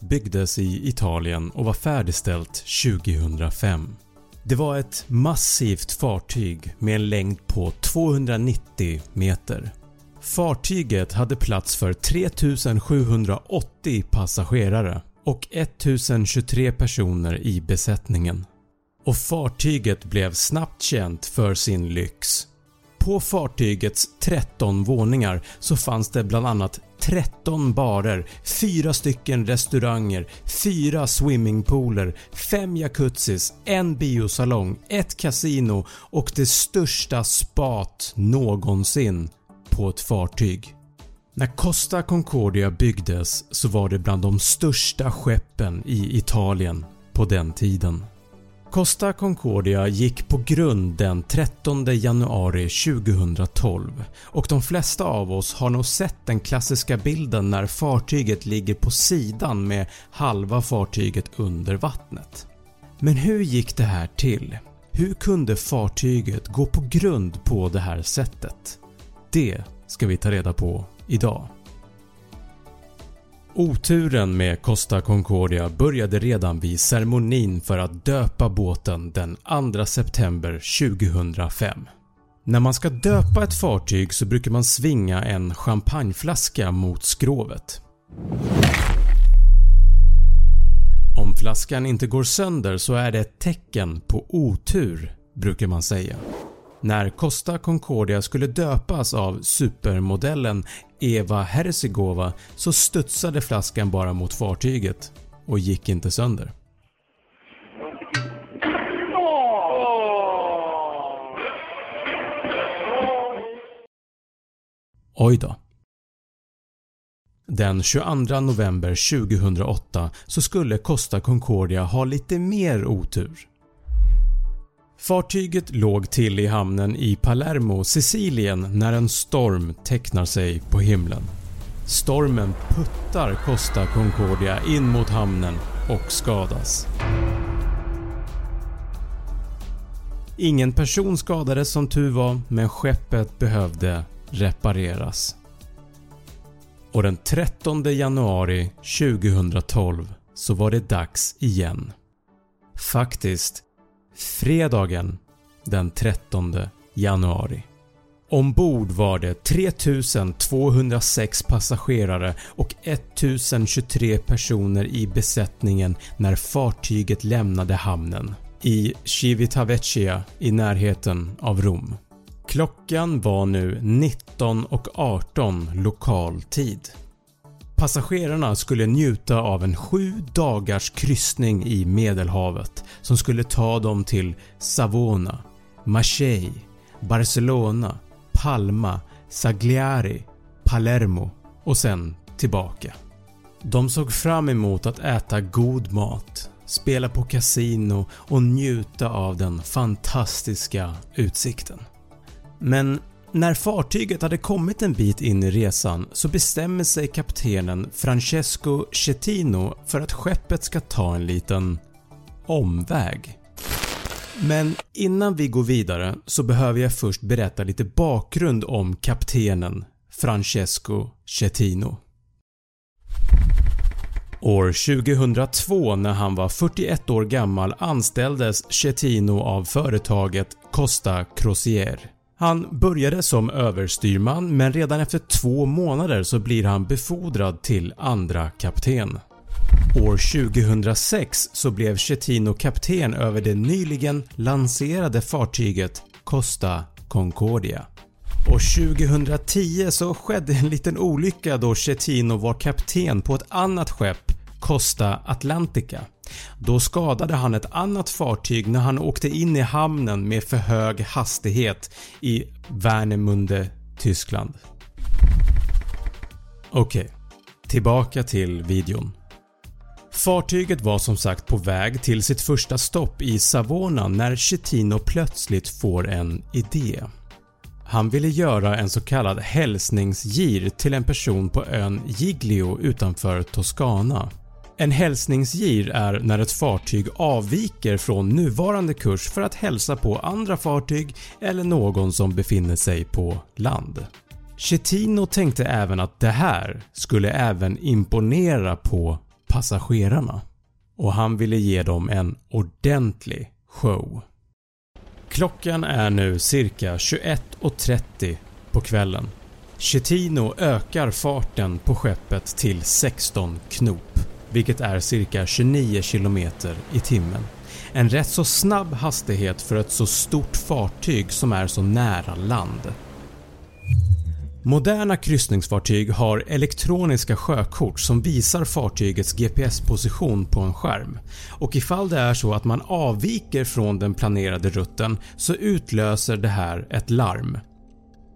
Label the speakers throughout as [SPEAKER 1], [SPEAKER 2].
[SPEAKER 1] byggdes i Italien och var färdigställt 2005. Det var ett massivt fartyg med en längd på 290 meter. Fartyget hade plats för 3780 passagerare och 1023 personer i besättningen. Och fartyget blev snabbt känt för sin lyx. På fartygets 13 våningar så fanns det bland annat 13 barer, 4 stycken restauranger, 4 swimmingpooler, 5 jacuzzis, en biosalong, ett kasino och det största spat någonsin på ett fartyg. När Costa Concordia byggdes så var det bland de största skeppen i Italien på den tiden. Costa Concordia gick på grund den 13 januari 2012 och de flesta av oss har nog sett den klassiska bilden när fartyget ligger på sidan med halva fartyget under vattnet. Men hur gick det här till? Hur kunde fartyget gå på grund på det här sättet? Det ska vi ta reda på idag. Oturen med Costa Concordia började redan vid ceremonin för att döpa båten den 2 september 2005. När man ska döpa ett fartyg så brukar man svinga en champagneflaska mot skrovet. Om flaskan inte går sönder så är det ett tecken på otur brukar man säga. När Costa Concordia skulle döpas av supermodellen Eva Herzigova så studsade flaskan bara mot fartyget och gick inte sönder. Oj då. Den 22 november 2008 så skulle Costa Concordia ha lite mer otur. Fartyget låg till i hamnen i Palermo, Sicilien när en storm tecknar sig på himlen. Stormen puttar Costa Concordia in mot hamnen och skadas. Ingen person skadades som tur var men skeppet behövde repareras. Och den 13 januari 2012 så var det dags igen. Faktiskt fredagen den 13 januari. Ombord var det 3206 passagerare och 1023 personer i besättningen när fartyget lämnade hamnen i Civitavecchia i närheten av Rom. Klockan var nu 19.18 lokal tid. Passagerarna skulle njuta av en sju dagars kryssning i medelhavet som skulle ta dem till Savona, Marseille, Barcelona, Palma, Sagliari, Palermo och sen tillbaka. De såg fram emot att äta god mat, spela på kasino och njuta av den fantastiska utsikten. Men när fartyget hade kommit en bit in i resan så bestämmer sig kaptenen Francesco Cettino för att skeppet ska ta en liten omväg. Men innan vi går vidare så behöver jag först berätta lite bakgrund om kaptenen Francesco Cettino. År 2002 när han var 41 år gammal anställdes Cettino av företaget Costa Crociere. Han började som överstyrman men redan efter två månader så blir han befordrad till andra kapten. År 2006 så blev Chetino kapten över det nyligen lanserade fartyget Costa Concordia. Och 2010 så skedde en liten olycka då Chetino var kapten på ett annat skepp, Costa Atlantica. Då skadade han ett annat fartyg när han åkte in i hamnen med för hög hastighet i Wernemünde, Tyskland. Okej, okay. tillbaka till videon. Fartyget var som sagt på väg till sitt första stopp i Savona när Chetino plötsligt får en idé. Han ville göra en så kallad hälsningsgir till en person på ön Giglio utanför Toscana. En hälsningsgir är när ett fartyg avviker från nuvarande kurs för att hälsa på andra fartyg eller någon som befinner sig på land. Chetino tänkte även att det här skulle även imponera på passagerarna och han ville ge dem en ordentlig show. Klockan är nu cirka 21.30 på kvällen. Chetino ökar farten på skeppet till 16 knop vilket är cirka 29 km i timmen. En rätt så snabb hastighet för ett så stort fartyg som är så nära land. Moderna kryssningsfartyg har elektroniska sjökort som visar fartygets GPS-position på en skärm och ifall det är så att man avviker från den planerade rutten så utlöser det här ett larm.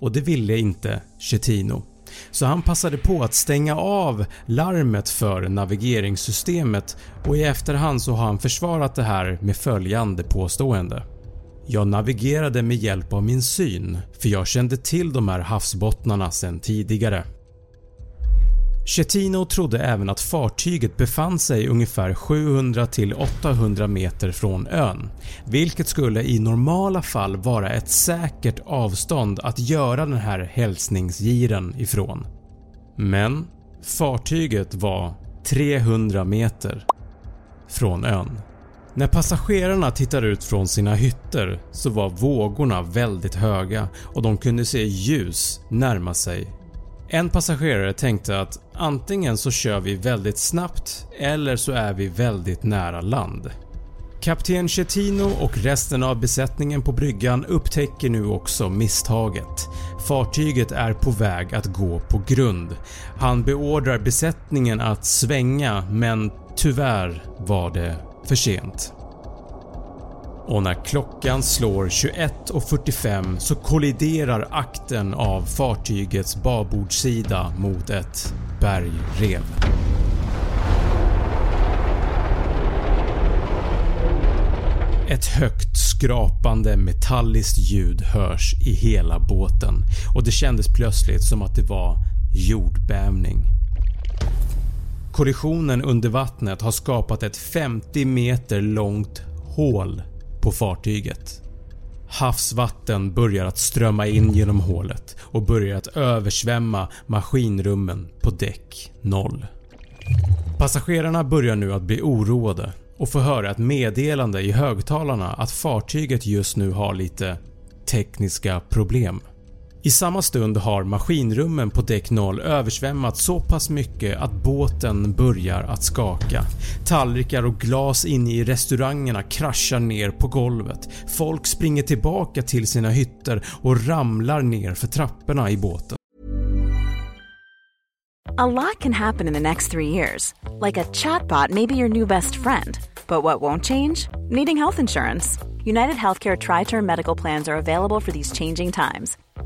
[SPEAKER 1] Och det ville inte Chetino. Så han passade på att stänga av larmet för navigeringssystemet och i efterhand så har han försvarat det här med följande påstående. Jag navigerade med hjälp av min syn för jag kände till de här havsbottnarna sedan tidigare. Chetino trodde även att fartyget befann sig ungefär 700-800 meter från ön, vilket skulle i normala fall vara ett säkert avstånd att göra den här hälsningsgiren ifrån. Men fartyget var 300 meter från ön. När passagerarna tittar ut från sina hytter så var vågorna väldigt höga och de kunde se ljus närma sig. En passagerare tänkte att antingen så kör vi väldigt snabbt eller så är vi väldigt nära land. Kapten Chetino och resten av besättningen på bryggan upptäcker nu också misstaget. Fartyget är på väg att gå på grund. Han beordrar besättningen att svänga men tyvärr var det för sent. Och när klockan slår 21.45 så kolliderar akten av fartygets babordssida mot ett bergrev. Ett högt skrapande metalliskt ljud hörs i hela båten och det kändes plötsligt som att det var jordbävning. Kollisionen under vattnet har skapat ett 50 meter långt hål på fartyget. Havsvatten börjar att strömma in genom hålet och börjar att översvämma maskinrummen på däck 0. Passagerarna börjar nu att bli oroade och får höra ett meddelande i högtalarna att fartyget just nu har lite tekniska problem. I samma stund har maskinrummen på däck 0 översvämmats så pass mycket att båten börjar att skaka. Tallrikar och glas inne i restaurangerna kraschar ner på golvet. Folk springer tillbaka till sina hytter och ramlar ner för trapporna i båten.
[SPEAKER 2] A lot can happen in the next three years. Like a chatbot maybe your new best friend. But what won't change? Needing health insurance. United Healthcare tri-term medical plans are available for these changing times.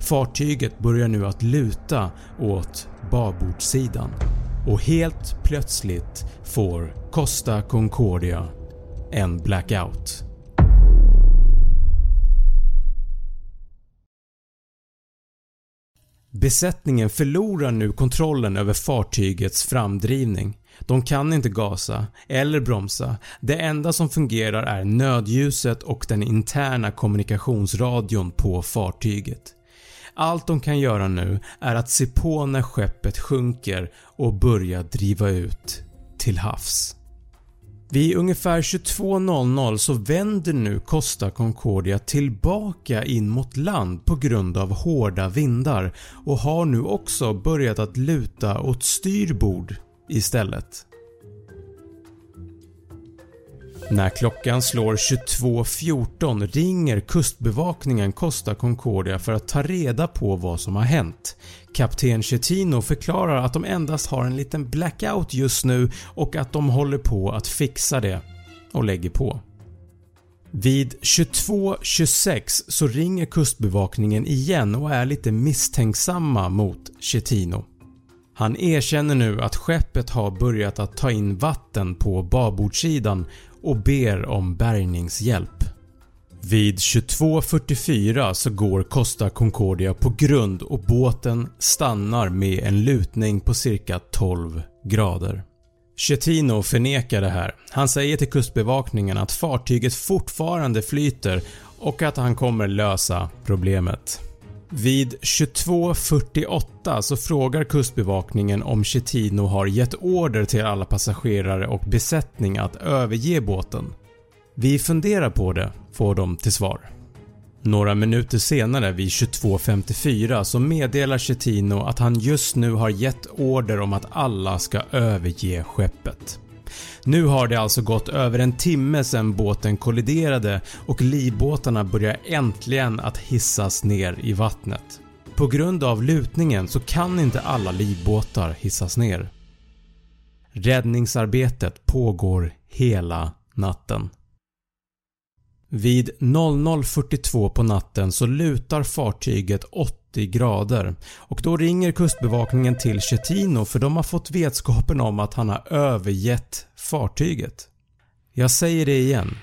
[SPEAKER 1] Fartyget börjar nu att luta åt babordssidan och helt plötsligt får Costa Concordia en blackout. Besättningen förlorar nu kontrollen över fartygets framdrivning. De kan inte gasa eller bromsa. Det enda som fungerar är nödljuset och den interna kommunikationsradion på fartyget. Allt de kan göra nu är att se på när skeppet sjunker och börja driva ut till havs. Vid ungefär 22.00 så vänder nu Costa Concordia tillbaka in mot land på grund av hårda vindar och har nu också börjat att luta åt styrbord istället. När klockan slår 22.14 ringer kustbevakningen Costa Concordia för att ta reda på vad som har hänt. Kapten Chetino förklarar att de endast har en liten blackout just nu och att de håller på att fixa det och lägger på. Vid 22.26 så ringer kustbevakningen igen och är lite misstänksamma mot Chetino. Han erkänner nu att skeppet har börjat att ta in vatten på babordssidan och ber om bärgningshjälp. Vid 22.44 så går Costa Concordia på grund och båten stannar med en lutning på cirka 12 grader. Chetino förnekar det här. Han säger till kustbevakningen att fartyget fortfarande flyter och att han kommer lösa problemet. Vid 22.48 så frågar kustbevakningen om Chetino har gett order till alla passagerare och besättning att överge båten. “Vi funderar på det” får de till svar. Några minuter senare vid 22.54 så meddelar Chetino att han just nu har gett order om att alla ska överge skeppet. Nu har det alltså gått över en timme sedan båten kolliderade och livbåtarna börjar äntligen att hissas ner i vattnet. På grund av lutningen så kan inte alla livbåtar hissas ner. Räddningsarbetet pågår hela natten. Vid 00.42 på natten så lutar fartyget 70 grader och då ringer kustbevakningen till Chetino för de har fått vetskapen om att han har övergett fartyget. Jag säger det igen.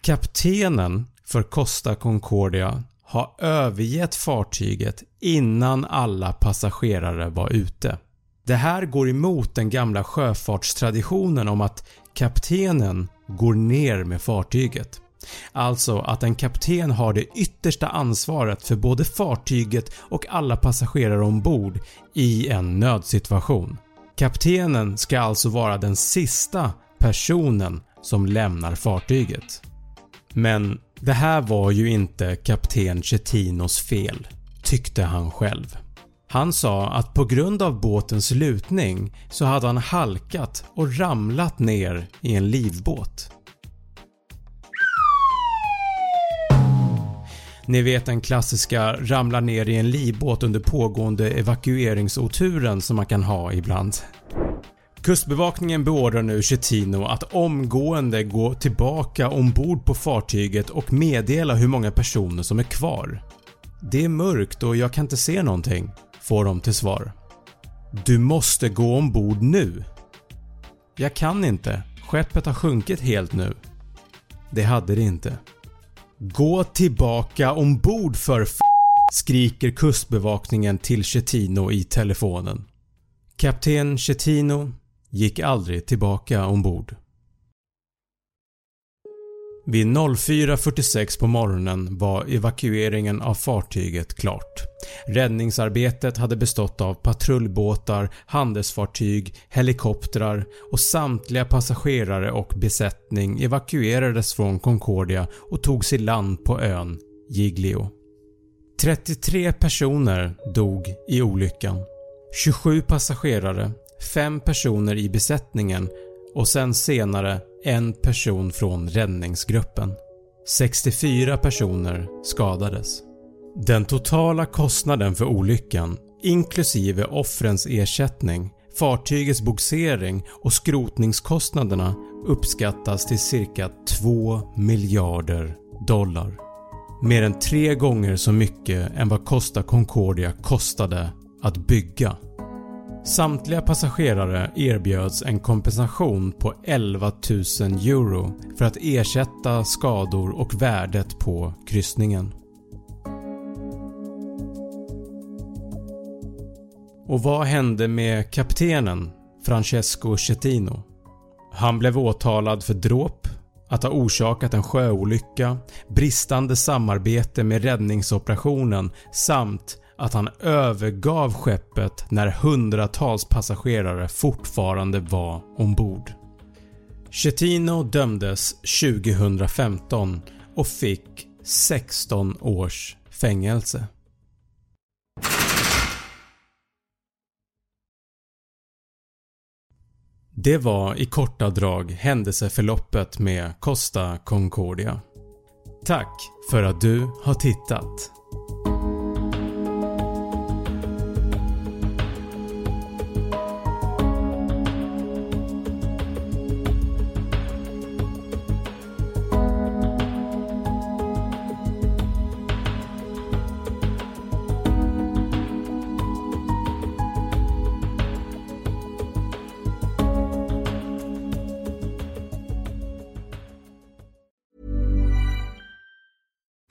[SPEAKER 1] Kaptenen för Costa Concordia har övergett fartyget innan alla passagerare var ute. Det här går emot den gamla sjöfartstraditionen om att kaptenen går ner med fartyget. Alltså att en kapten har det yttersta ansvaret för både fartyget och alla passagerare ombord i en nödsituation. Kaptenen ska alltså vara den sista personen som lämnar fartyget. Men det här var ju inte kapten Chetinos fel, tyckte han själv. Han sa att på grund av båtens lutning så hade han halkat och ramlat ner i en livbåt. Ni vet den klassiska ramla ner i en livbåt under pågående evakueringsoturen som man kan ha ibland. Kustbevakningen beordrar nu Chetino att omgående gå tillbaka ombord på fartyget och meddela hur många personer som är kvar. “Det är mörkt och jag kan inte se någonting” får de till svar. “Du måste gå ombord nu” “Jag kan inte, skeppet har sjunkit helt nu” Det hade det inte. “Gå tillbaka ombord för f skriker kustbevakningen till Chetino i telefonen. Kapten Chetino gick aldrig tillbaka ombord. Vid 04.46 på morgonen var evakueringen av fartyget klart. Räddningsarbetet hade bestått av patrullbåtar, handelsfartyg, helikoptrar och samtliga passagerare och besättning evakuerades från Concordia och togs i land på ön Giglio. 33 personer dog i olyckan. 27 passagerare, 5 personer i besättningen och sen senare en person från räddningsgruppen. 64 personer skadades. Den totala kostnaden för olyckan inklusive offrens ersättning, fartygets bogsering och skrotningskostnaderna uppskattas till cirka 2 miljarder dollar. Mer än tre gånger så mycket än vad Costa Concordia kostade att bygga. Samtliga passagerare erbjöds en kompensation på 11 000 euro för att ersätta skador och värdet på kryssningen. Och vad hände med kaptenen Francesco Cettino? Han blev åtalad för dråp, att ha orsakat en sjöolycka, bristande samarbete med räddningsoperationen samt att han övergav skeppet när hundratals passagerare fortfarande var ombord. Chetino dömdes 2015 och fick 16 års fängelse. Det var i korta drag händelseförloppet med Costa Concordia. Tack för att du har tittat!